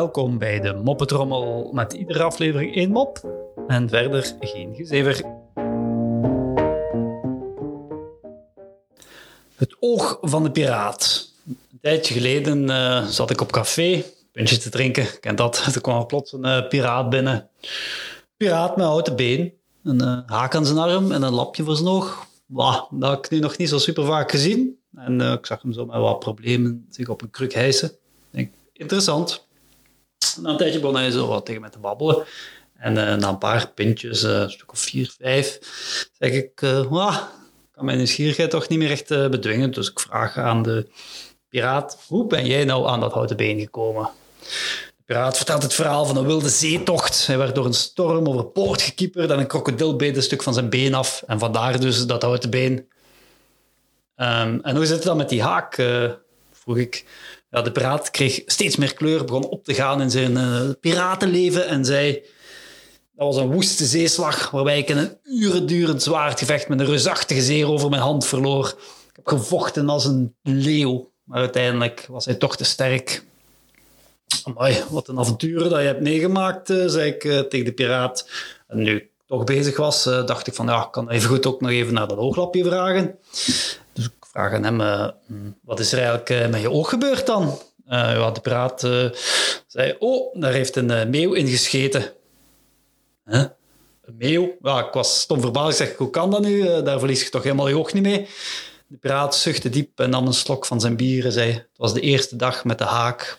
welkom bij de Moppetrommel met iedere aflevering één mop en verder geen gezever. Het oog van de piraat. Een tijdje geleden uh, zat ik op café, puntje te drinken, kent dat. Er kwam plots een uh, piraat binnen. Piraat met houten been, een uh, haak aan zijn arm en een lapje voor zijn oog. Bah, dat heb ik nu nog niet zo super vaak gezien. En ik zag hem zo met wat problemen zich op een kruk hijsen interessant. Na een tijdje begon zo wat tegen mij te babbelen. En uh, na een paar pintjes, uh, een stuk of vier, vijf, zeg ik, uh, kan mijn nieuwsgierigheid toch niet meer echt bedwingen. Dus ik vraag aan de piraat, hoe ben jij nou aan dat houten been gekomen? De piraat vertelt het verhaal van een wilde zeetocht. Hij werd door een storm over poort gekieperd en een krokodil beet een stuk van zijn been af. En vandaar dus dat houten been. Um, en hoe zit het dan met die haak, vroeg ik. Ja, de piraat kreeg steeds meer kleur, begon op te gaan in zijn uh, piratenleven en zei... Dat was een woeste zeeslag waarbij ik in een urendurend zwaardgevecht met een reusachtige zeer over mijn hand verloor. Ik heb gevochten als een leeuw, maar uiteindelijk was hij toch te sterk. Amai, wat een avonturen dat je hebt meegemaakt, uh, zei ik uh, tegen de piraat. En nu ik toch bezig was, dacht ik van ja, ik kan even goed ook nog even naar dat ooglapje vragen vraag aan hem, uh, wat is er eigenlijk uh, met je oog gebeurd dan? Uh, ja, de praat zei, oh, daar heeft een meeuw in gescheten. Een meeuw? Ja, ik was stom verbaasd. Ik zeg, hoe kan dat nu? daar verlies je toch helemaal je oog niet mee? De piraat zuchtte diep en nam een slok van zijn bier en zei, het was de eerste dag met de haak.